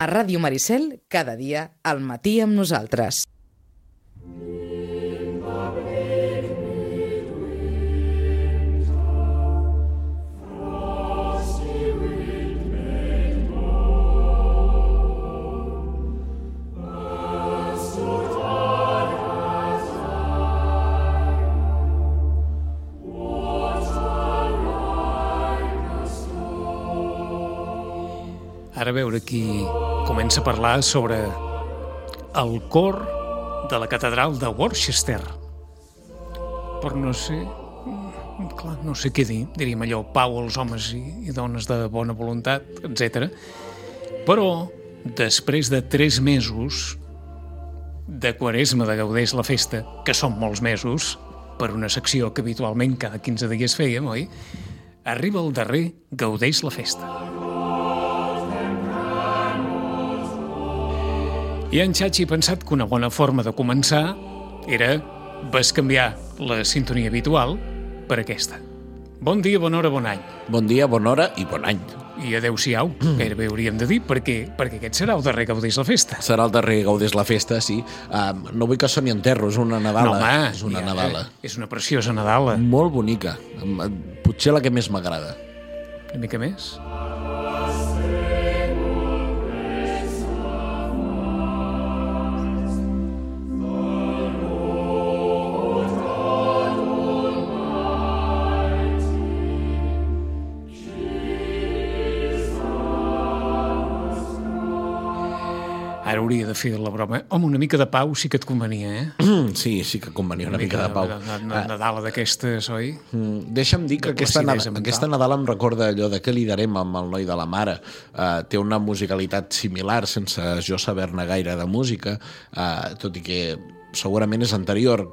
A Ràdio Maricel, cada dia, al matí amb nosaltres. Ara veure qui comença a parlar sobre el cor de la catedral de Worcester. Però no sé... Clar, no sé què dir. Diríem allò, pau als homes i, i dones de bona voluntat, etc. Però, després de tres mesos de quaresma de Gaudeix la Festa, que són molts mesos, per una secció que habitualment cada 15 dies fèiem, oi? Arriba el darrer Gaudeix la Festa. I en Xachi ha pensat que una bona forma de començar era vas canviar la sintonia habitual per aquesta. Bon dia, bona hora, bon any. Bon dia, bona hora i bon any. I adeu-siau, gairebé hauríem de dir, perquè, perquè aquest serà el darrer Gaudeix la Festa. Serà el darrer Gaudés la festa, sí. Um, no vull que soni enterro, és una Nadala. no, home, és una ja, Nadala. És una preciosa Nadala. Molt bonica. Potser la que més m'agrada. Una mica més. Hauria de la broma. Home, una mica de pau sí que et convenia, eh? Sí, sí que convenia una, mica de pau. Una, una, Nadala d'aquestes, oi? Mm, Deixa'm dir que aquesta, Nadal, aquesta Nadal em recorda allò de què li darem amb el noi de la mare. Uh, té una musicalitat similar, sense jo saber-ne gaire de música, uh, tot i que segurament és anterior.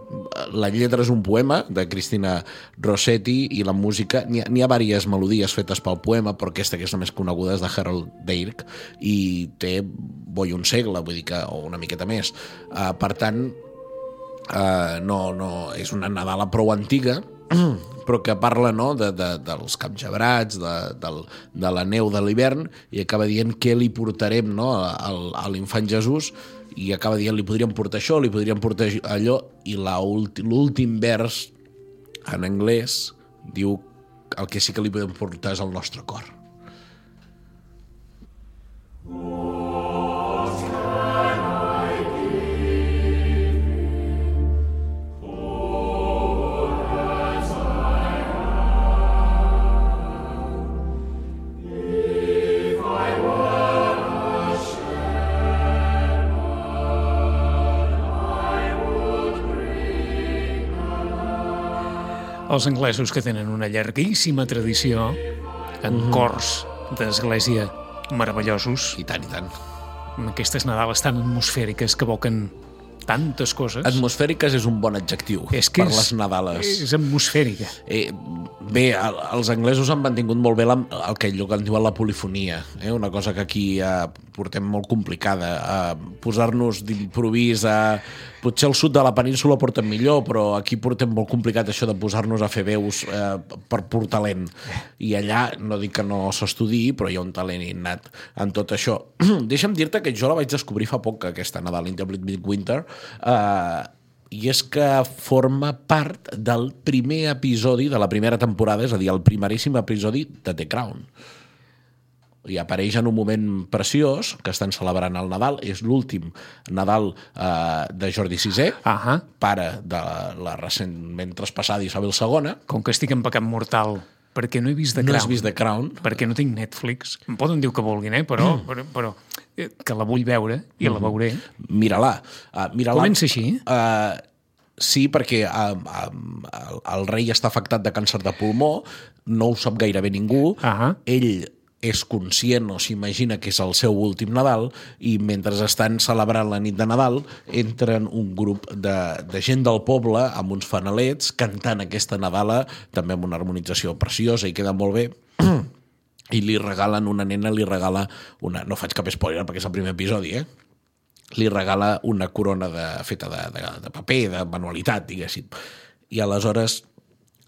La lletra és un poema de Cristina Rossetti i la música... N'hi ha, ha diverses melodies fetes pel poema, però aquesta que és la més coneguda és de Harold Dirk i té boi un segle, vull dir que, o una miqueta més. Uh, per tant, uh, no, no, és una Nadala prou antiga, però que parla no, de, de, dels camps gebrats, de, del, de la neu de l'hivern, i acaba dient què li portarem no, al, a l'infant Jesús, i acaba dient li podríem portar això, li podríem portar allò, i l'últim vers en anglès diu el que sí que li podem portar és el nostre cor. Els anglesos que tenen una llarguíssima tradició en cors d'església meravellosos, I tant, i tant. amb aquestes Nadales tan atmosfèriques que evoquen tantes coses. Atmosfèriques és un bon adjectiu és que per és, les Nadales. És atmosfèrica. Eh, bé, el, els anglesos han mantingut molt bé la, el que allò que en diuen la polifonia, eh? una cosa que aquí eh, portem molt complicada. Eh, Posar-nos d'improvís a... Potser al sud de la península portem millor, però aquí portem molt complicat això de posar-nos a fer veus eh, per pur talent. I allà, no dic que no s'estudiï, però hi ha un talent innat en tot això. Deixa'm dir-te que jo la vaig descobrir fa poc, aquesta Nadal in the Midwinter, eh, i és que forma part del primer episodi de la primera temporada, és a dir, el primeríssim episodi de The Crown. I apareix en un moment preciós, que estan celebrant el Nadal, és l'últim Nadal eh, de Jordi VI, Ahà. pare de la recentment traspassada Isabel II. Com que estic en pecat mortal perquè no he vist The No Crown. has vist The Crown? Perquè no tinc Netflix. Em poden dir que vulguin, eh? Però, Mm. però, però eh, que la vull veure i la veuré. Mira-la. Uh, mira Comença així? Uh, sí, perquè uh, uh, el, el rei està afectat de càncer de pulmó, no ho sap gairebé ningú, Ahà. ell és conscient o s'imagina que és el seu últim Nadal i mentre estan celebrant la nit de Nadal entren un grup de, de gent del poble amb uns fanalets cantant aquesta Nadala també amb una harmonització preciosa i queda molt bé i li regalen, una nena li regala una, no faig cap spoiler perquè és el primer episodi, eh? li regala una corona de, feta de, de, de paper, de manualitat, diguéssim. I aleshores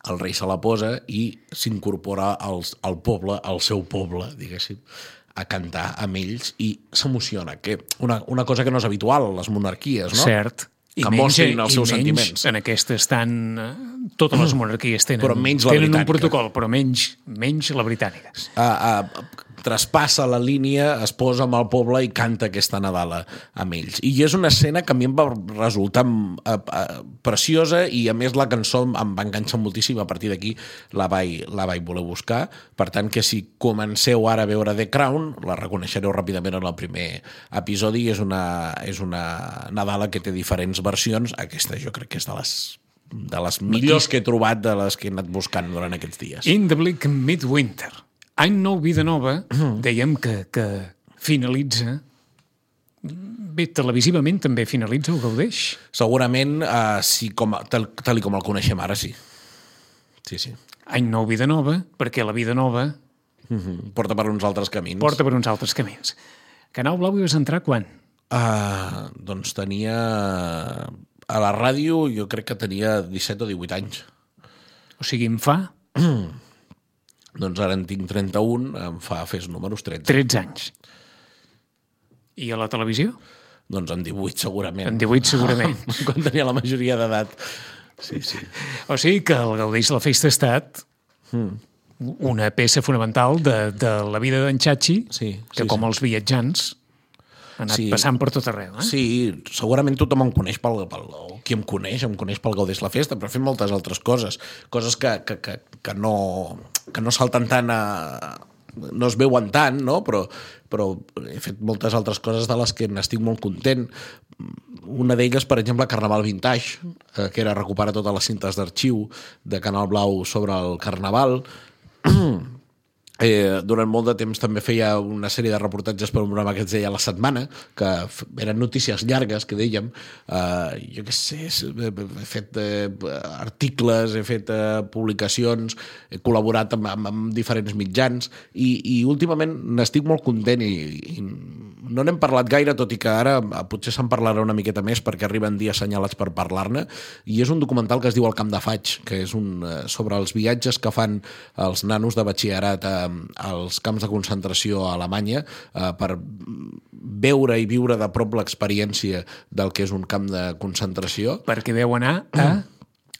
el rei se la posa i s'incorpora al, al poble, al seu poble, diguéssim. a cantar amb ells i s'emociona, que una, una cosa que no és habitual a les monarquies, no? Cert. Que mostrin els i seus sentiments. En aquestes tan... eh, Totes les monarquies tenen, Però menys la tenen un protocol, però menys, menys la britànica. uh, uh, traspassa la línia, es posa amb el poble i canta aquesta Nadala amb ells. I és una escena que a mi em va resultar uh, uh, preciosa i a més la cançó em va enganxar moltíssim, a partir d'aquí la, vaig, la vaig voler buscar. Per tant, que si comenceu ara a veure The Crown, la reconeixereu ràpidament en el primer episodi i és una, és una Nadala que té diferents versions. Aquesta jo crec que és de les de les millors que he trobat de les que he anat buscant durant aquests dies. In the Bleak Midwinter. Any nou, vida nova, dèiem que, que finalitza bé, televisivament també finalitza o gaudeix. Segurament, uh, sí, com, tal, tal com el coneixem ara, sí. Sí, sí. Any nou, vida nova, perquè la vida nova Mm -hmm. Porta per uns altres camins. porta per uns altres camins. Canal Blau hi vas entrar quan? Uh, doncs tenia... A la ràdio jo crec que tenia 17 o 18 anys. O sigui, em fa Doncs ara en tinc 31, em fa fes números 13. 13 anys. I a la televisió? Doncs en 18 segurament. En 18 segurament. Quan tenia la majoria d'edat. Sí, sí. O sigui que el Gaudeix de la Festa ha estat una peça fonamental de, de la vida d'en Chachi, Sí, que sí, com sí. els viatjants ha anat Sí. passant per tot arreu. Eh? Sí, segurament tothom em coneix pel, pel o qui em coneix, em coneix pel Gaudés la Festa, però fet moltes altres coses, coses que, que, que, que, no, que no salten tant a, no es veuen tant, no? però, però he fet moltes altres coses de les que n'estic molt content. Una d'elles, per exemple, Carnaval Vintage, eh, que era recuperar totes les cintes d'arxiu de Canal Blau sobre el Carnaval. Eh, durant molt de temps també feia una sèrie de reportatges per un programa que es deia La Setmana, que eren notícies llargues, que dèiem. Eh, jo què sé, he fet eh, articles, he fet eh, publicacions, he col·laborat amb, amb, amb diferents mitjans i, i últimament n'estic molt content i, i no n'hem parlat gaire, tot i que ara eh, potser se'n parlarà una miqueta més perquè arriben dies assenyalats per parlar-ne, i és un documental que es diu El camp de faig, que és un, eh, sobre els viatges que fan els nanos de batxillerat a, als camps de concentració a Alemanya eh, per veure i viure de prop l'experiència del que és un camp de concentració. Perquè deu anar a...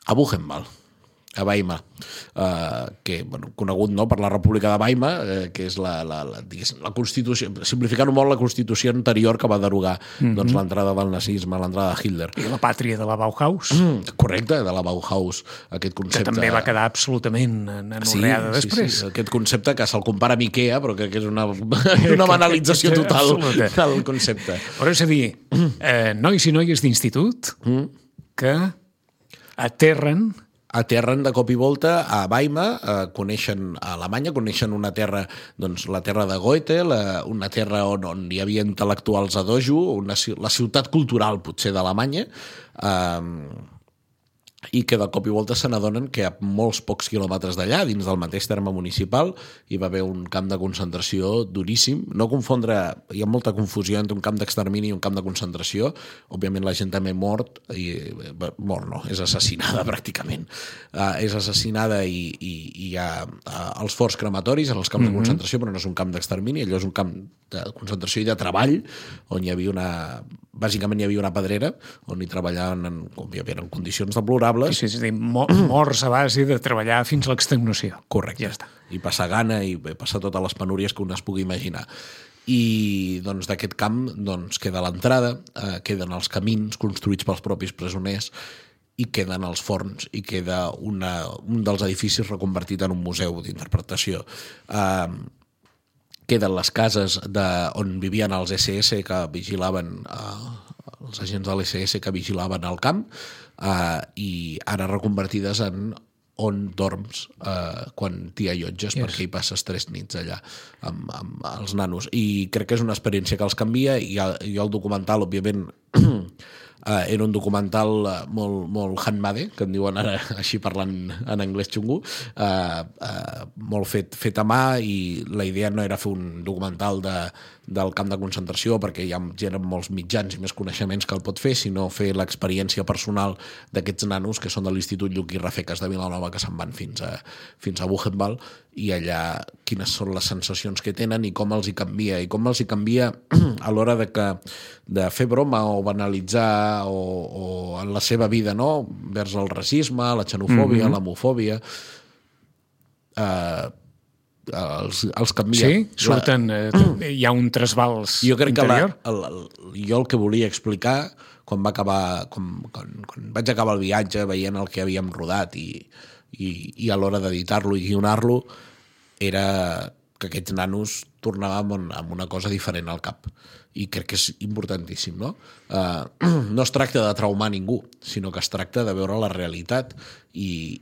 a Buchenwald a Weimar, eh, que, bueno, conegut no, per la República de Weimar, eh, que és la, la, la, la Constitució, simplificant-ho molt, la Constitució anterior que va derogar mm -hmm. doncs, l'entrada del nazisme, l'entrada de Hitler. I la pàtria de la Bauhaus, Mm, correcte, de la Bauhaus, aquest que concepte... també va quedar absolutament anorreada després. Sí, sí, aquest concepte que se'l compara amb Ikea, però crec que és una, una banalització total Absoluta. del concepte. Però és a dir, eh, nois i noies d'institut que aterren aterren de cop i volta a Weimar, eh, coneixen a Alemanya, coneixen una terra, doncs, la terra de Goethe, la, una terra on, on hi havia intel·lectuals a dojo, una, la ciutat cultural, potser, d'Alemanya, eh, i que de cop i volta se n'adonen que a molts pocs quilòmetres d'allà, dins del mateix terme municipal, hi va haver un camp de concentració duríssim. No confondre, hi ha molta confusió entre un camp d'extermini i un camp de concentració. Òbviament la gent també mort, i, mort no, és assassinada pràcticament. Uh, és assassinada i, i, i hi ha uh, els forts crematoris en els camps mm -hmm. de concentració, però no és un camp d'extermini, allò és un camp de concentració i de treball, on hi havia una... Bàsicament hi havia una pedrera on hi treballaven en, òbviament, en condicions deplorables, és a dir, mo morts a base de treballar fins a l'extenuació. Correcte. Ja està. I passar gana i passar totes les penúries que un es pugui imaginar. I doncs d'aquest camp doncs, queda l'entrada, eh, queden els camins construïts pels propis presoners i queden els forns i queda una, un dels edificis reconvertit en un museu d'interpretació. Eh, queden les cases de, on vivien els SS que vigilaven eh, els agents de l'SS que vigilaven el camp eh, i ara reconvertides en on dorms eh, quan t'hi allotges yes. perquè hi passes tres nits allà amb, amb els nanos i crec que és una experiència que els canvia i, el, i el documental òbviament Uh, era un documental uh, molt, molt handmade, que en diuen ara així parlant en anglès xungo, uh, uh, molt fet, fet a mà i la idea no era fer un documental de, del camp de concentració, perquè hi ha gent amb molts mitjans i més coneixements que el pot fer, sinó fer l'experiència personal d'aquests nanos que són de l'Institut Lluc i Rafeques de Vilanova que se'n van fins a, fins a Buchenwald i allà quines són les sensacions que tenen i com els hi canvia i com els hi canvia a l'hora de, que, de fer broma o banalitzar o, o en la seva vida no? vers el racisme, la xenofòbia, mm -hmm. l'homofòbia eh, els, els canvia. Sí? Surten... Eh, hi ha un trasbals jo crec interior? que la, el, el, jo el que volia explicar quan, va acabar, quan, quan, quan vaig acabar el viatge veient el que havíem rodat i, i, i a l'hora d'editar-lo i guionar-lo era que aquests nanos tornàvem amb una cosa diferent al cap i crec que és importantíssim no? Uh, no es tracta de traumar ningú sinó que es tracta de veure la realitat i,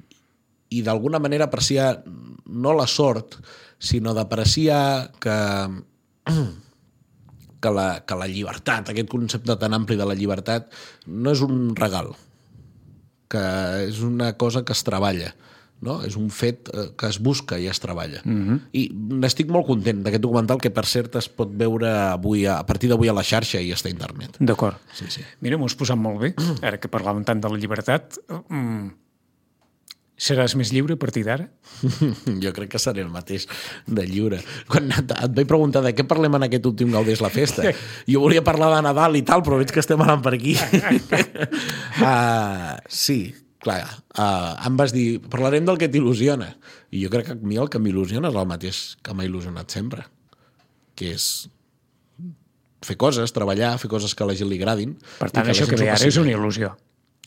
i d'alguna manera apreciar no la sort, sinó d'apreciar que, que, la, que la llibertat, aquest concepte tan ampli de la llibertat, no és un regal, que és una cosa que es treballa, no? és un fet eh, que es busca i es treballa. Mm -hmm. I n'estic molt content d'aquest documental que, per cert, es pot veure avui a, a partir d'avui a la xarxa i està a internet. D'acord. Sí, sí. Mira, m'ho has posat molt bé, ara que parlàvem tant de la llibertat. Mm, Seràs més lliure a partir d'ara? jo crec que seré el mateix de lliure. Quan et, et vaig preguntar de què parlem en aquest últim Gaudés la festa, jo volia parlar de Nadal i tal, però veig que estem anant per aquí. uh, sí, clar, uh, em vas dir, parlarem del que t'il·lusiona. I jo crec que a mi el que m'il·lusiona és el mateix que m'ha il·lusionat sempre, que és fer coses, treballar, fer coses que a la gent li agradin. Per tant, que això que ve ara és una il·lusió.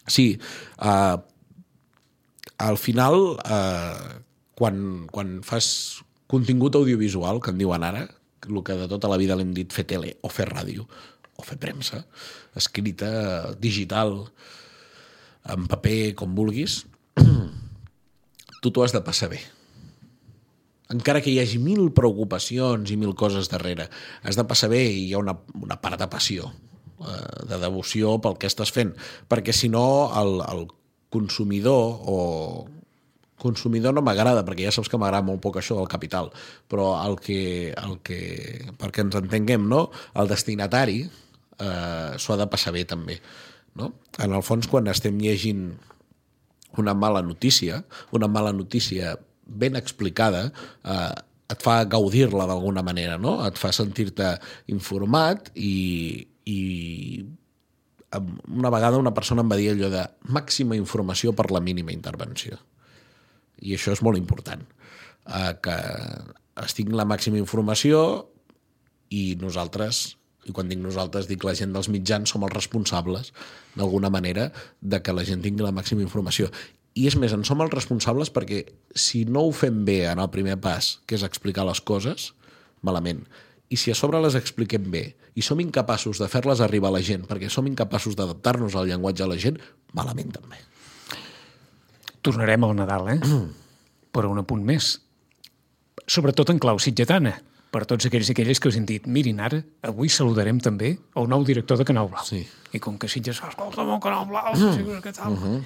Sí, uh, al final, eh, quan, quan fas contingut audiovisual, que en diuen ara, el que de tota la vida l'hem dit fer tele o fer ràdio o fer premsa, escrita, digital, en paper, com vulguis, tu t'ho has de passar bé. Encara que hi hagi mil preocupacions i mil coses darrere, has de passar bé i hi ha una, una part de passió, eh, de devoció pel que estàs fent, perquè si no el, el consumidor o consumidor no m'agrada, perquè ja saps que m'agrada molt poc això del capital, però el que, el que perquè ens entenguem, no? el destinatari eh, s'ho ha de passar bé també. No? En el fons, quan estem llegint una mala notícia, una mala notícia ben explicada, eh, et fa gaudir-la d'alguna manera, no? et fa sentir-te informat i, i una vegada una persona em va dir allò de màxima informació per la mínima intervenció. I això és molt important. Eh, que es tingui la màxima informació i nosaltres, i quan dic nosaltres dic la gent dels mitjans, som els responsables d'alguna manera de que la gent tingui la màxima informació. I és més, en som els responsables perquè si no ho fem bé en el primer pas, que és explicar les coses, malament. I si a sobre les expliquem bé i som incapaços de fer-les arribar a la gent perquè som incapaços d'adaptar-nos al llenguatge a la gent, malament també. Tornarem al Nadal, eh? Però un apunt més. Sobretot en clau sitgetana, per tots aquells i aquelles que us han dit mirin ara, avui saludarem també el nou director de Canal Blau. Sí. I com que Sitges, escolta, el Canal Blau, mm. què tal? Uh -huh.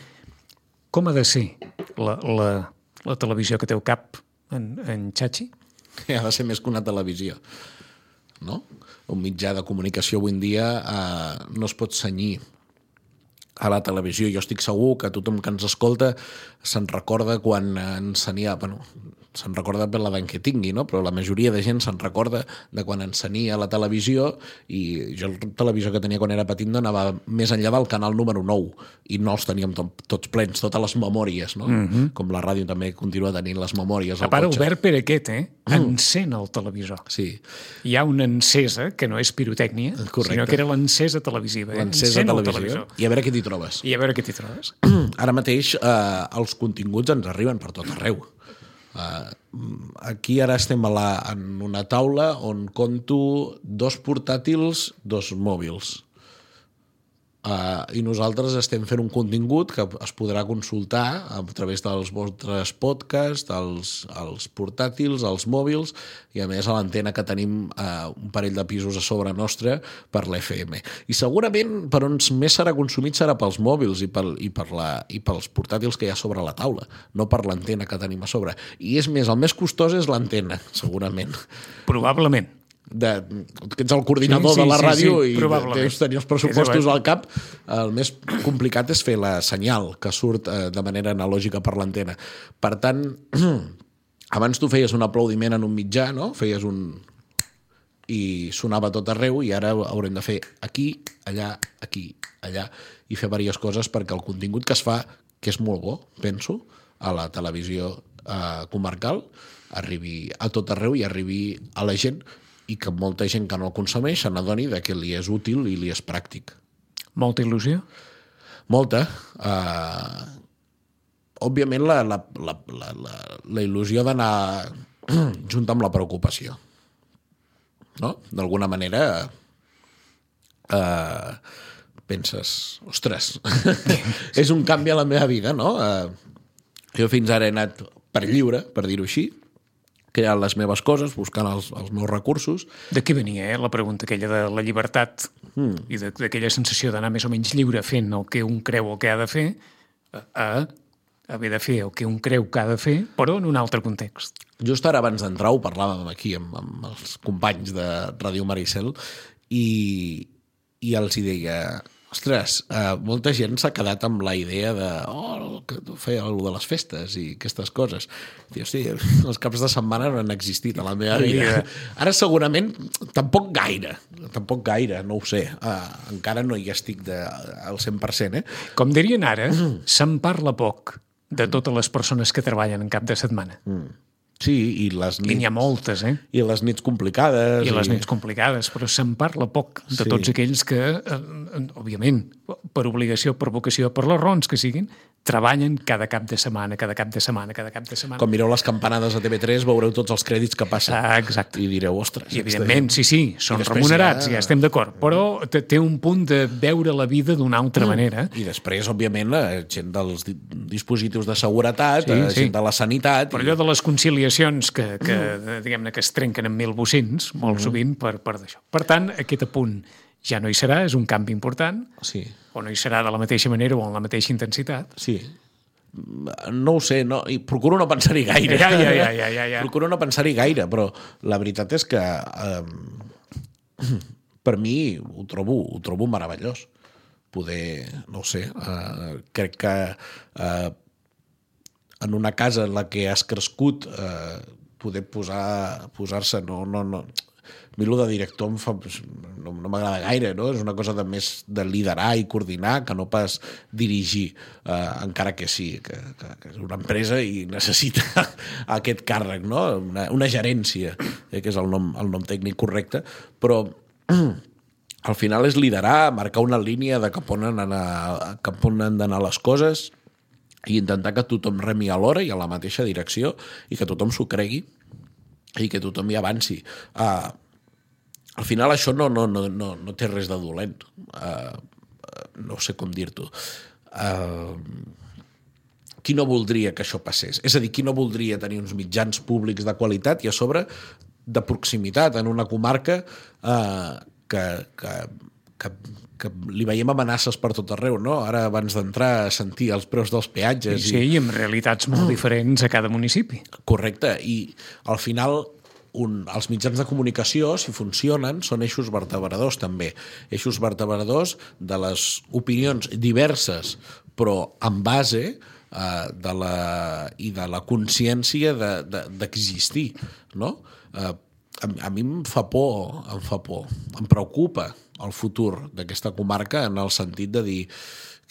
Com ha de ser la, la, la televisió que té el cap en, en Chachi? Ha de ser més que una televisió no? Un mitjà de comunicació avui en dia eh, no es pot senyir a la televisió. Jo estic segur que tothom que ens escolta se'n recorda quan ensenia... Bueno, se'n recorda per l'edat que tingui, no? però la majoria de gent se'n recorda de quan ensenia la televisió i jo el televisor que tenia quan era petit no anava més enllà del canal número 9 i no els teníem to tots plens, totes les memòries, no? Mm -hmm. com la ràdio també continua tenint les memòries A part, cotxe. Albert per aquest, eh? Mm. Encén el televisor. Sí. Hi ha una encesa, que no és pirotècnia, Correcte. sinó que era l'encesa televisiva. Eh? L'encesa televisió. I a veure què t'hi trobes. I a veure què t'hi trobes. Ara mateix eh, els continguts ens arriben per tot arreu Uh, aquí ara estem a la, en una taula on conto dos portàtils, dos mòbils. Uh, I nosaltres estem fent un contingut que es podrà consultar a través dels vostres podcasts, els, els portàtils, els mòbils i a més a l'antena que tenim uh, un parell de pisos a sobre nostre per l'FM. I segurament per on més serà consumit serà pels mòbils i, pel, i, per la, i pels portàtils que hi ha sobre la taula, no per l'antena que tenim a sobre. I és més, el més costós és l'antena, segurament. Probablement. De, que ets el coordinador Sí, sí, de la sí, ràdio sí, i probablement. deus tenir els pressupostos al cap, el més complicat és fer la senyal que surt eh, de manera analògica per l'antena. Per tant, abans tu feies un aplaudiment en un mitjà, no? Feies un... i sonava tot arreu i ara haurem de fer aquí, allà, aquí, allà i fer diverses coses perquè el contingut que es fa, que és molt bo, penso, a la televisió eh, comarcal, arribi a tot arreu i arribi a la gent i que molta gent que no el consumeix se n'adoni que li és útil i li és pràctic. Molta il·lusió? Molta. Uh, òbviament, la, la, la, la, la, la il·lusió d'anar junt amb la preocupació. No? D'alguna manera uh, penses, ostres, és un canvi a la meva vida, no? Uh, jo fins ara he anat per lliure, per dir-ho així, creant les meves coses, buscant els, els meus recursos, De què venia, eh, la pregunta aquella de la llibertat mm. i de- d'aquella sensació d'anar més o menys lliure fent el que un creu o que ha de fer a, a haver de fer el que un creu que ha de fer, però en un altre context. Just ara abans d'entrar ho parlàvem aquí amb, amb els companys de Ràdio Maricel i, i els hi deia ostres, eh, molta gent s'ha quedat amb la idea de oh, que feia alguna de les festes i aquestes coses. Diu, sí, els caps de setmana no han existit a la meva vida. Ara segurament tampoc gaire, tampoc gaire, no ho sé. Uh, encara no hi estic de, al 100%, eh? Com dirien ara, se'n parla poc de totes les persones que treballen en cap de setmana. Mm. Sí, i les I n'hi nits, ha moltes, eh? i les nits complicades. I les nits complicades, però se'n parla poc de Sí. tots aquells que, eh, eh, òbviament, per obligació, per vocació, per les raons que siguin, treballen cada cap de setmana, cada cap de setmana, cada cap de setmana. Quan mireu les campanades a TV3 veureu tots els crèdits que passen. Ah, exacte. I direu, ostres... I, evidentment, sí, sí, són I remunerats, ja- ja estem d'acord, però té un punt de veure la vida d'una altra manera. I després, òbviament, la gent dels di- dispositius de seguretat, Sí, sí, sí. gent de la sanitat... Però allò de les conciliacions que, que diguem-ne, que es trenquen en mil bocins, molt sovint, per, per d'això. Per tant, aquest apunt ja no hi serà, és un canvi important, Sí, o no hi serà de la mateixa manera o amb la mateixa intensitat. sí. No ho sé, no, i procuro no pensar-hi gaire. Ja, ja, ja, ja, ja, ja. Procuro no pensar-hi gaire, però la veritat és que eh, per mi ho trobo, ho trobo meravellós. Poder, no ho sé, eh, crec que eh, en una casa en la que has crescut eh, poder posar posar-se no, no, no a mi el de director em fa, no, no m'agrada gaire, no? és una cosa de més de liderar i coordinar que no pas dirigir, eh, encara que sí, que, que, que és una empresa i necessita aquest càrrec, no? una, una gerència, eh, que és el nom, el nom tècnic correcte, però al final és liderar, marcar una línia de cap on han, d'anar- cap on han d'anar les coses i intentar que tothom remi a l'hora i a la mateixa direcció i que tothom s'ho cregui i que tothom hi avanci. Uh, al final això no, no, no, no, no té res de dolent. Uh, no sé com dir-t'ho. Uh, qui no voldria que això passés? És a dir, qui no voldria tenir uns mitjans públics de qualitat i a sobre de proximitat en una comarca eh, que, que, que, que li veiem amenaces per tot arreu, no? Ara, abans d'entrar, a sentir els preus dels Sí, peatges... sí, i amb realitats molt diferents a cada municipi. Correcte, i al final un, els mitjans de comunicació, si funcionen, són eixos vertebradors també. Eixos vertebradors de les opinions diverses, però en base eh, de la, i de la consciència de- de- d'existir, de, no? Eh, a, a mi em fa por, em fa por, em preocupa el futur d'aquesta comarca en el sentit de dir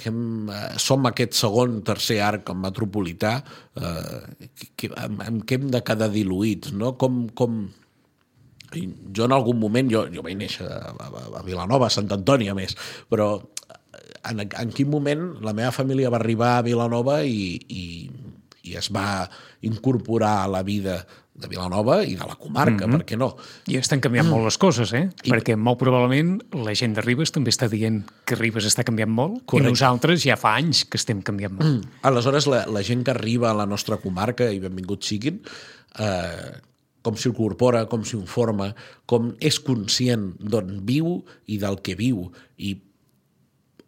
que hem, eh, som aquest segon, tercer arc metropolità eh, que, amb, amb què hem de quedar diluïts, no? Com, com... Jo en algun moment, jo, jo vaig néixer a, a, a Vilanova, a Sant Antoni a més, però en, en quin moment la meva família va arribar a Vilanova i, i, i es va incorporar a la vida de Vilanova i de la comarca, mm -hmm. per què no? I estan canviant molt les coses, eh? I... Perquè molt probablement la gent de Ribes també està dient que Ribes està canviant molt Correcte. i nosaltres ja fa anys que estem canviant molt. Aleshores, la, la gent que arriba a la nostra comarca, i benvinguts siguin, eh, com s'incorpora, com s'informa, com és conscient d'on viu i del que viu, i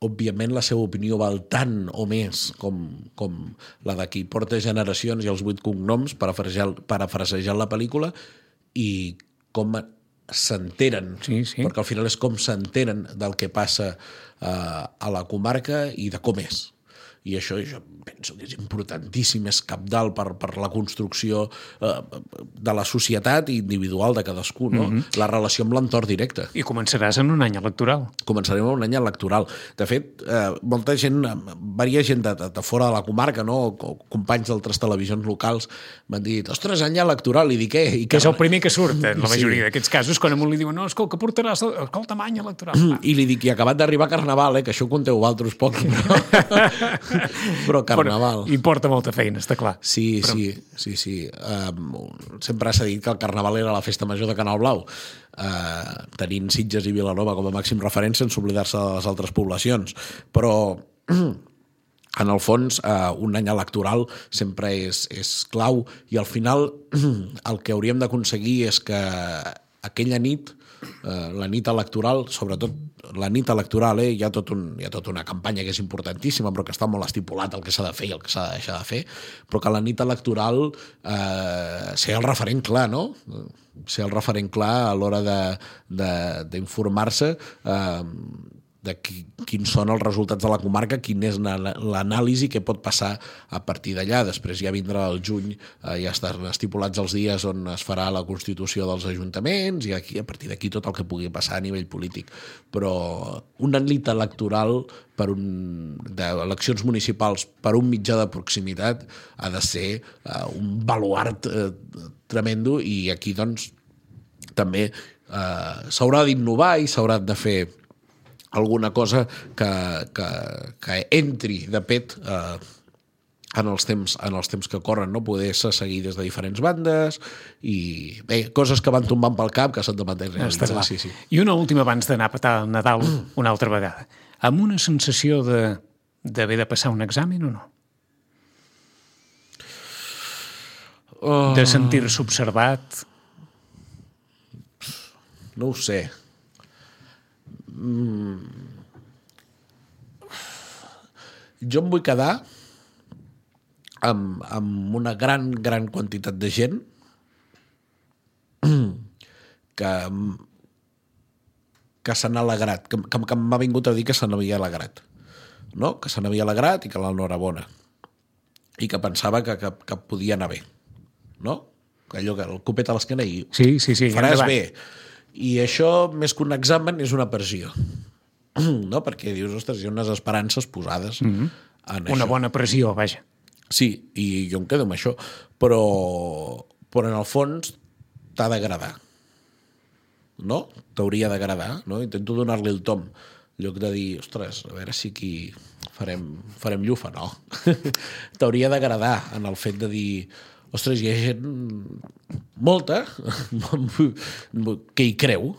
òbviament la seva opinió val tant o més com, com la de qui porta generacions i els vuit cognoms, parafrasejant, parafrasejant la pel·lícula, i com s'enteren, Sí, sí. perquè al final és com s'enteren del que passa eh, a la comarca i de com és. I això jo penso que és importantíssim, és capdalt per, per la construcció eh, de la societat individual de cadascú, no? Mhm. la relació amb l'entorn directe. I començaràs en un any electoral. Començarem un any electoral. De fet, eh, molta gent, eh, varia gent de, de, de fora de la comarca, no? o, o companys d'altres televisions locals, m'han dit, ostres, any electoral, i dic, què? I Que és el primer que surt en la Sí. majoria d'aquests casos, quan a un li diuen no, escolta, que portaràs, escolta, any electoral. Va. I li dic, i acabat d'arribar Carnaval, eh, que això ho conteu vosaltres poc, però, però Carnaval. I porta molta feina, està clar. Sí, Però... sí, sí, sí. Um, sempre s'ha dit que el Carnaval era la festa major de Canal Blau, uh, tenint Sitges i Vilanova com a màxim referent sense oblidar-se de les altres poblacions. Però en el fons, eh, un any electoral sempre és, és clau i al final el que hauríem d'aconseguir és que aquella nit, eh, la nit electoral, sobretot la nit electoral, eh, hi, ha tot un, hi ha tota una campanya que és importantíssima, però que està molt estipulat el que s'ha de fer i el que s'ha de deixar de fer, però que la nit electoral eh, ser el referent clar, no? Ser el referent clar a l'hora d'informar-se eh, de qui, quins són els resultats de la comarca, quin és l'anàlisi que pot passar a partir d'allà. Després ja vindrà el juny, eh, ja estan estipulats els dies on es farà la constitució dels ajuntaments i aquí, a partir d'aquí tot el que pugui passar a nivell polític. Però una nit electoral per un, d'eleccions municipals per un mitjà de proximitat ha de ser eh, un baluart eh, tremendo i aquí doncs també eh, s'haurà d'innovar i s'haurà de fer alguna cosa que, que, que entri de pet eh, en els temps, en els temps que corren, no? poder-se seguir des de diferents bandes i bé, coses que van tombant pel cap que s'han de materialitzar. clar. Sí, sí. I una última abans d'anar a petar el Nadal una altra vegada. Amb una sensació de d'haver de passar un examen o no? Oh, De sentir-se observat? no ho sé. Mm. Jo em vull quedar amb, amb una gran, gran quantitat de gent que, que s'han alegrat, que, que, que m'ha vingut a dir que se n'havia alegrat. No? Que se n'havia alegrat i que l'enhorabona. I que pensava que, que, que podia anar bé. No? Allò que el copet a l'esquena i Sí, sí, sí. faràs endavant. bé. I això, més que un examen, és una pressió. no? Perquè dius, ostres, hi ha unes esperances posades mm -hmm. en Una això. bona pressió, vaja. Sí, i jo em quedo amb això. Però, però en el fons t'ha d'agradar. No? T'hauria d'agradar. No? Intento donar-li el tom. En lloc de dir, ostres, a veure si aquí farem, farem llufa. No. T'hauria d'agradar en el fet de dir ostres, hi ha gent molta que hi creu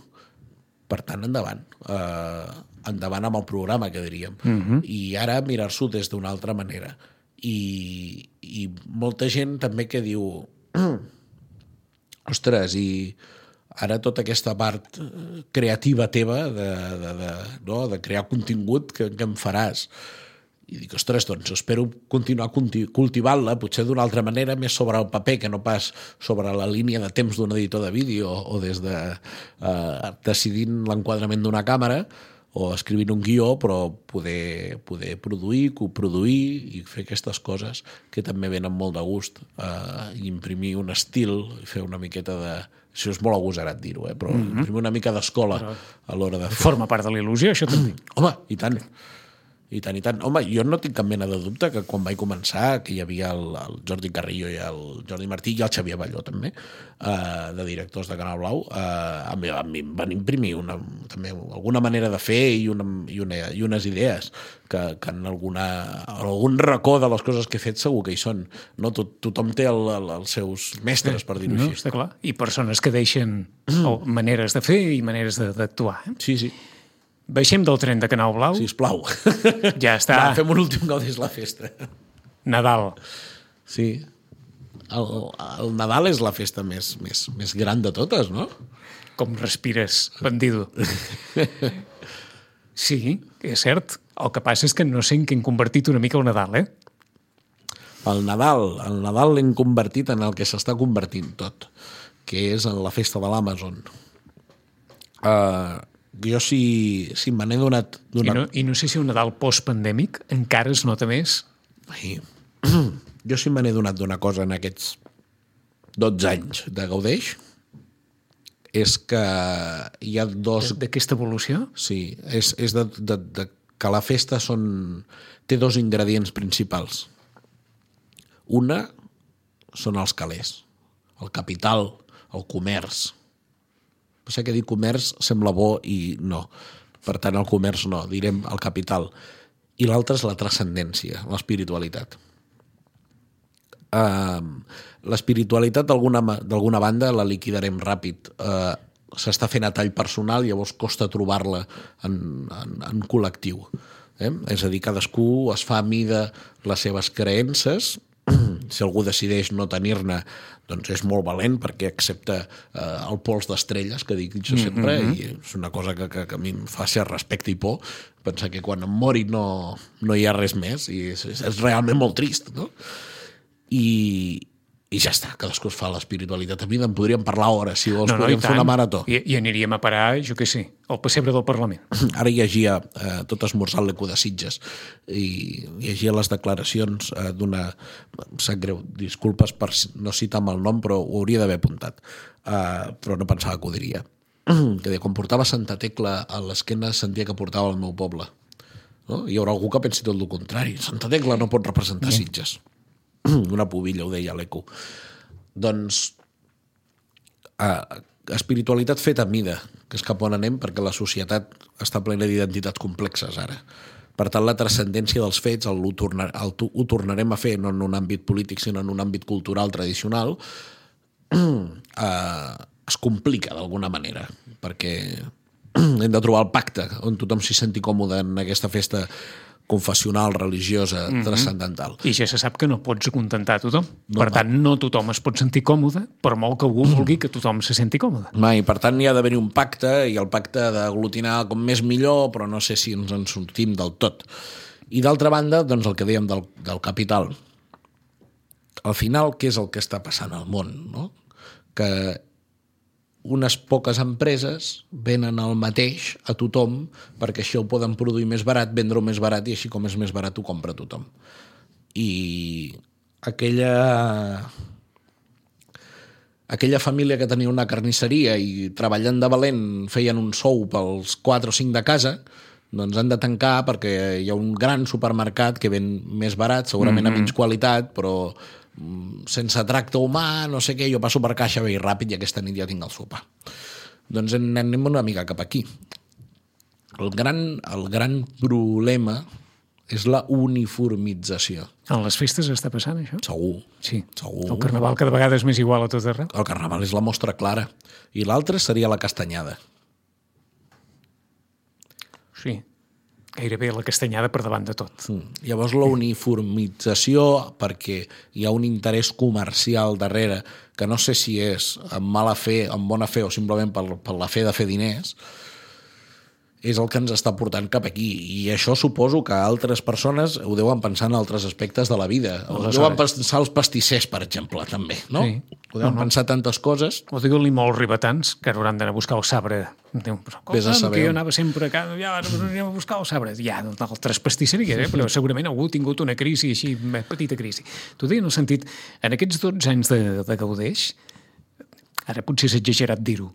per tant, endavant. Uh, endavant amb el programa, que diríem. Uh -huh. I ara mirar-s'ho des d'una altra manera. I, I molta gent també que diu ostres, i ara tota aquesta part eh, creativa teva de, de, de, no? de crear contingut que, que em faràs i dic, ostres, doncs espero continuar culti- cultivant-la, potser d'una altra manera, més sobre el paper que no pas sobre la línia de temps d'un editor de vídeo o des de eh, decidint l'enquadrament d'una càmera o escrivint un guió, però poder, poder produir, coproduir i fer aquestes coses que també venen molt de gust eh, imprimir un estil i fer una miqueta de... Això és molt agosarat dir-ho, eh? però mm -hmm. imprimir una mica d'escola a l'hora de fer Forma part de la il·lusió, això també. Home, i tant. I tant, i tant. Home, jo no tinc cap mena de dubte que quan vaig començar, que hi havia el, el Jordi Carrillo i el Jordi Martí i el Xavier Balló també, eh, de directors de Canal Blau, eh, a, mi, a mi em van imprimir una, també alguna manera de fer i, una, i, una, i unes idees que, que en, alguna, en algun racó de les coses que he fet segur que hi són. No? Tot, tothom té el, el, els seus mestres, per dir-ho No, així. està clar. I persones que deixen o, maneres de fer i maneres de- d'actuar. Eh? Sí, sí, Baixem del tren de Canal Blau. sisplau. Ja està. Va, fem un últim gaudís la festa. Nadal. Sí. El, el Nadal és la festa més, més, més gran de totes, no? Com respires, bandido. Sí, és cert. El que passa és que no sé en què hem convertit una mica el Nadal, eh? El Nadal, el Nadal l'hem convertit en el que s'està convertint tot, que és en la festa de l'Amazon. Uh, jo si, si me n'he donat... I donat no, I no sé si un Nadal post-pandèmic encara es nota més. Ai, jo si me n'he donat d'una cosa en aquests 12 anys de Gaudeix és que hi ha dos... D'aquesta evolució? Sí, és, és de, de, de que la festa són, té dos ingredients principals. Una són els calés, el capital, el comerç. Sé que dir comerç sembla bo i no. Per tant, el comerç no, direm el capital. I l'altre és la transcendència, l'espiritualitat. Uh, L'espiritualitat d'alguna banda la liquidarem ràpid. Uh, S'està fent a tall personal, llavors costa trobar-la en, en, en col·lectiu. Eh? És a dir, cadascú es fa a mida les seves creences, si algú decideix no tenir-ne, doncs és molt valent perquè accepta eh, el pols d'estrelles, que dic jo sempre, mm -hmm. i és una cosa que, que, que a mi em fa ser respecte i por, pensar que quan em mori no, no hi ha res més, i és, és, és realment molt trist, no? I, i ja està, cadascú es fa l'espiritualitat. A mi en podríem parlar hores, si vols, no, no, podríem fer una marató. I, I aniríem a parar, jo què sé, al pessebre del Parlament. Ara llegia, eh, tot esmorzant l'eco de Sitges, i llegia les declaracions eh, d'una... Em sap greu, disculpes per no citar amb el nom, però ho hauria d'haver apuntat. Eh, però no pensava que ho diria. que deia, quan portava Santa Tecla a l'esquena sentia que portava el meu poble. No? Hi haurà algú que pensi tot el contrari. Santa Tecla no pot representar yeah. Sitges. una pubilla, ho deia l'eco. Doncs eh, espiritualitat feta a mida, que és cap on anem perquè la societat està plena d'identitats complexes ara. Per tant, la transcendència dels fets el, ho, tornar, el, ho tornarem a fer no en un àmbit polític, sinó en un àmbit cultural tradicional, eh, es complica d'alguna manera, perquè hem de trobar el pacte on tothom s'hi senti còmode en aquesta festa confessional, religiosa, mm -hmm. transcendental. I ja se sap que no pots acontentar a tothom. No, per tant, no tothom es pot sentir còmode, per molt que algú vulgui que tothom se senti còmode. Mai, per tant, hi ha d'haver un pacte, i el pacte d'aglutinar com més millor, però no sé si ens en sortim del tot. I d'altra banda, doncs el que dèiem del, del capital. Al final, què és el que està passant al món? No? Que unes poques empreses venen el mateix a tothom perquè així ho poden produir més barat, vendre-ho més barat i així com és més barat ho compra tothom. I aquella aquella família que tenia una carnisseria i treballant de valent feien un sou pels 4 o 5 de casa, doncs han de tancar perquè hi ha un gran supermercat que ven més barat, segurament mm -hmm. a menys qualitat, però sense tracte humà, no sé què, jo passo per caixa bé i ràpid i aquesta nit ja tinc el sopar. Doncs anem una mica cap aquí. El gran, el gran problema és la uniformització. En les festes està passant, això? Segur. Sí. Segur. El carnaval cada vegada és més igual a tot arreu. El carnaval és la mostra clara. I l'altre seria la castanyada. Sí. Gairebé la castanyada per davant de tot. Mm. Llavors la uniformització, perquè hi ha un interès comercial darrere, que no sé si és amb mala fe, amb bona fe o simplement per, per la fe de fer diners, és el que ens està portant cap aquí. I això suposo que altres persones ho deuen pensar en altres aspectes de la vida. Ho Aleshores. deuen pensar els pastissers, per exemple, també, no? Sí. Deuen No, no. pensar tantes coses. O digue-li molts ribetans que hauran d'anar a buscar el sabre. Diu, però Vés a saber. que jo anava sempre a casa, ja anirem a buscar el sabre. Ja, d'altres pastisseries, eh? però segurament algú ha tingut una crisi així, una petita crisi. T'ho deia en el sentit, en aquests 12 anys de, de Gaudeix, ara potser és exagerat dir-ho,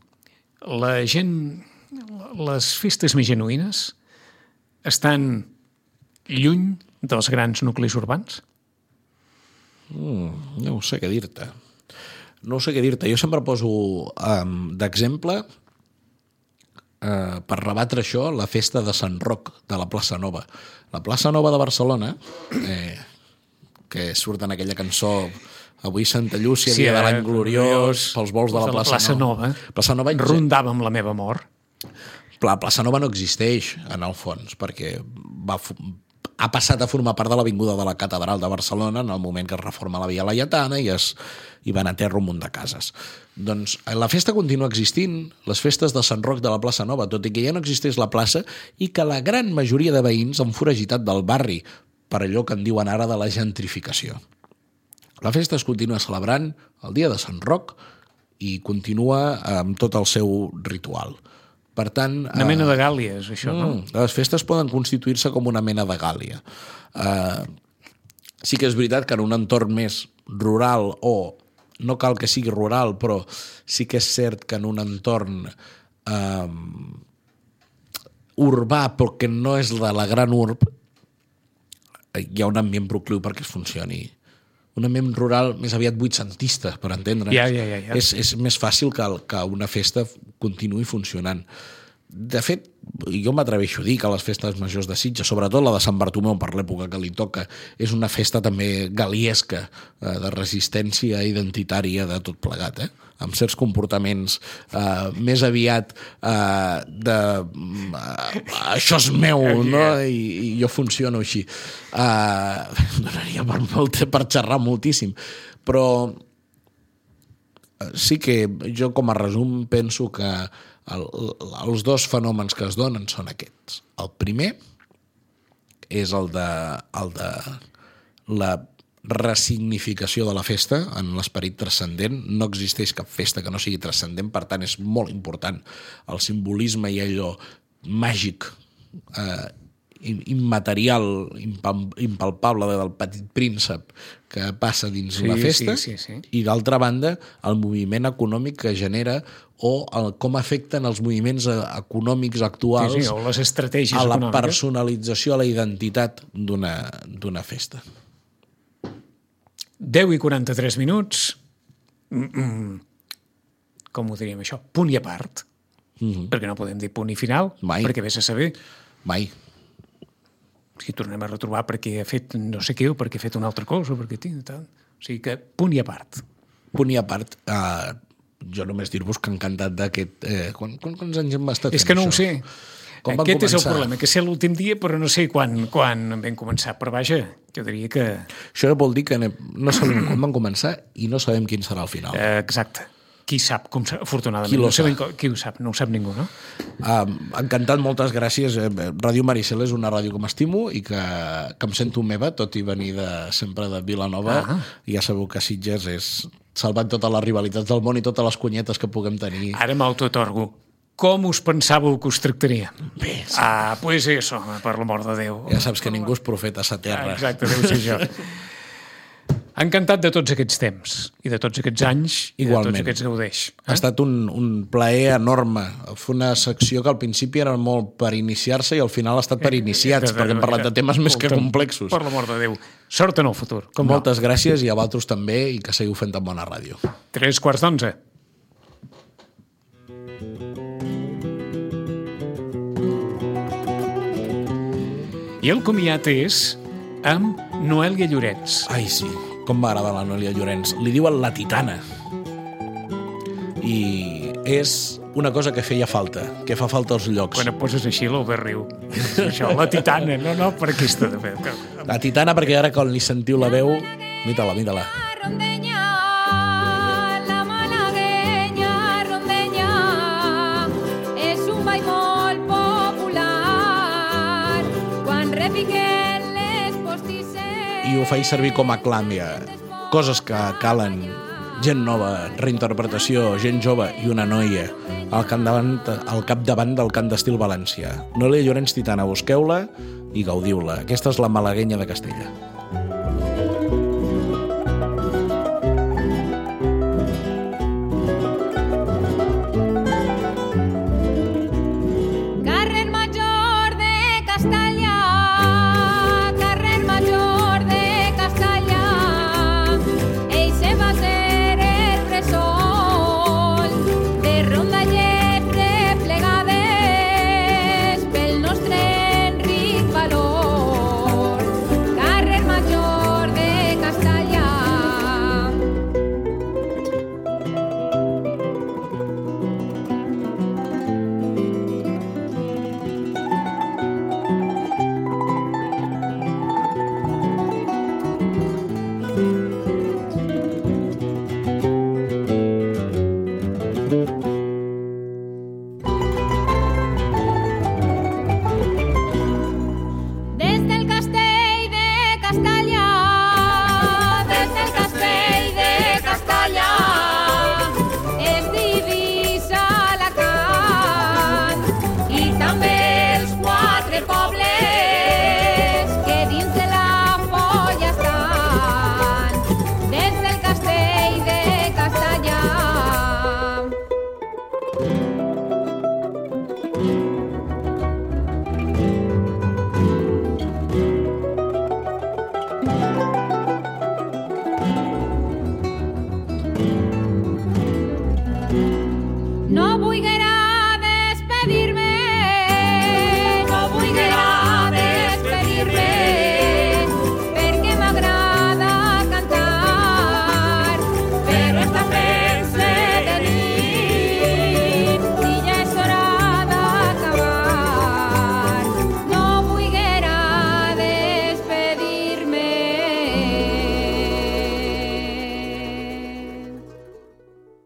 la gent, les festes més genuïnes estan lluny dels grans nuclis urbans? Mm, no sé què dir-te. No sé què dir-te. Jo sempre poso um, d'exemple uh, per rebatre això la festa de Sant Roc de la plaça Nova. La plaça Nova de Barcelona, eh, que surt en aquella cançó Avui Santa Llúcia, Sí, dia de eh, l'any gloriós, gloriós, pels vols de la plaça, plaça Nova. Plaça Nova Rondava amb la meva mort. La plaça Nova no existeix, en el fons, perquè va, ha passat a formar part de l'avinguda de la Catedral de Barcelona en el moment que es reforma la Via Laietana i, es, i van a terra un munt de cases. Doncs eh, la festa continua existint, les festes de Sant Roc de la plaça Nova, tot i que ja no existeix la plaça i que la gran majoria de veïns han foragitat del barri per allò que en diuen ara de la gentrificació. La festa es continua celebrant el dia de Sant Roc i continua amb tot el seu ritual. Per tant... Una mena de gàlia, és això, no? Mm, les festes poden constituir-se com una mena de gàlia. Uh, sí que és veritat que en un entorn més rural o no cal que sigui rural, però sí que és cert que en un entorn uh, urbà, però que no és de la gran urb, hi ha un ambient procliu perquè es funcioni. Un ambient rural més aviat vuitcentista, per entendre'ns. Ja, ja, ja, ja. És, és més fàcil que, que una festa continuï funcionant. De fet, jo m'atreveixo a dir que les festes majors de Sitges, sobretot la de Sant Bartomeu per l'època que li toca, és una festa també galiesca, eh, de resistència identitària de tot plegat, eh? amb certs comportaments eh, més aviat eh, de eh, això és meu, no? I, i jo funciono així. Eh, donaria per, molt, per xerrar moltíssim, però sí que jo com a resum penso que el, els dos fenòmens que es donen són aquests. El primer és el de, el de la ressignificació de la festa en l'esperit transcendent. No existeix cap festa que no sigui transcendent, per tant és molt important el simbolisme i allò màgic eh, im- immaterial, impalpable del petit príncep que passa dins Sí, la festa sí, sí, sí. i d'altra banda el moviment econòmic que genera o el, com afecten els moviments eh, econòmics actuals Sí, sí, o les estratègies a la econòmiques. personalització, a la identitat d'una d'una festa. 10 i 43 minuts. Mm -mm. Com ho diríem, això? Punt i a part. Mm -hmm. Perquè no podem dir punt i final, Mai. perquè vés a saber Mai. Si tornem a retrobar perquè ha fet no sé què o perquè ha fet una altra cosa, o perquè tinc tal. O sigui que punt i a part. Punt i a part, eh, jo només dir-vos que encantat d'aquest... Eh, quan, quan, quants anys hem estat És que no ho això? sé. Com Aquest és el començar? problema, que sé l'últim dia, però no sé quan, quan vam començar. Però vaja, jo diria que... Això vol dir que no sabem quan van començar i no sabem quin serà el final. Eh, exacte. Qui sap, com, afortunadament. Qui no sabem sap? co- qui ho sap? No ho sap ningú, no? Um, encantat, moltes gràcies. Eh, Ràdio Maricel és una ràdio que m'estimo i que, que em sento meva, tot i venir de, sempre de Vilanova. Ah. Ja sabeu que Sitges és salvant totes les rivalitats del món i totes les cunyetes que puguem tenir. Ara m'autotorgo. Com us pensàveu que us tractaria? Bé, sí. Ah, pues eso, per l'amor de Déu. Ja saps que ningú és profeta a sa terra. Exacte, deu ser Encantat de tots aquests temps i de tots aquests anys i Igualment. de tots aquests gaudeix. Ha estat un, un plaer enorme. Fer una secció que al principi era molt per iniciar-se i al final ha estat per iniciats, perquè hem parlat de temes més que Escolta'm, complexos. Per l'amor de Déu. Sort en el futur. Com no? Moltes gràcies i a vosaltres també i que seguiu fent tan bona ràdio. Tres quarts d'onze. I el comiat és amb Noelia Llorenç. Ai, sí, com m'agrada la Noelia Llorenç. Li diuen la titana. I és una cosa que feia falta, que fa falta als llocs. Quan et poses així, l'Albert riu. Això, la titana, no, no, per aquesta de fet. La titana, perquè ara quan li sentiu la veu... Mira-la, mira-la. Ho faig servir com a clàmia. Coses que calen gent nova, reinterpretació, gent jove i una noia al capdavant, al capdavant del cant d'estil valencià. Noelia Llorenç Titana, busqueu-la i gaudiu-la. Aquesta és la malaguenya de Castella.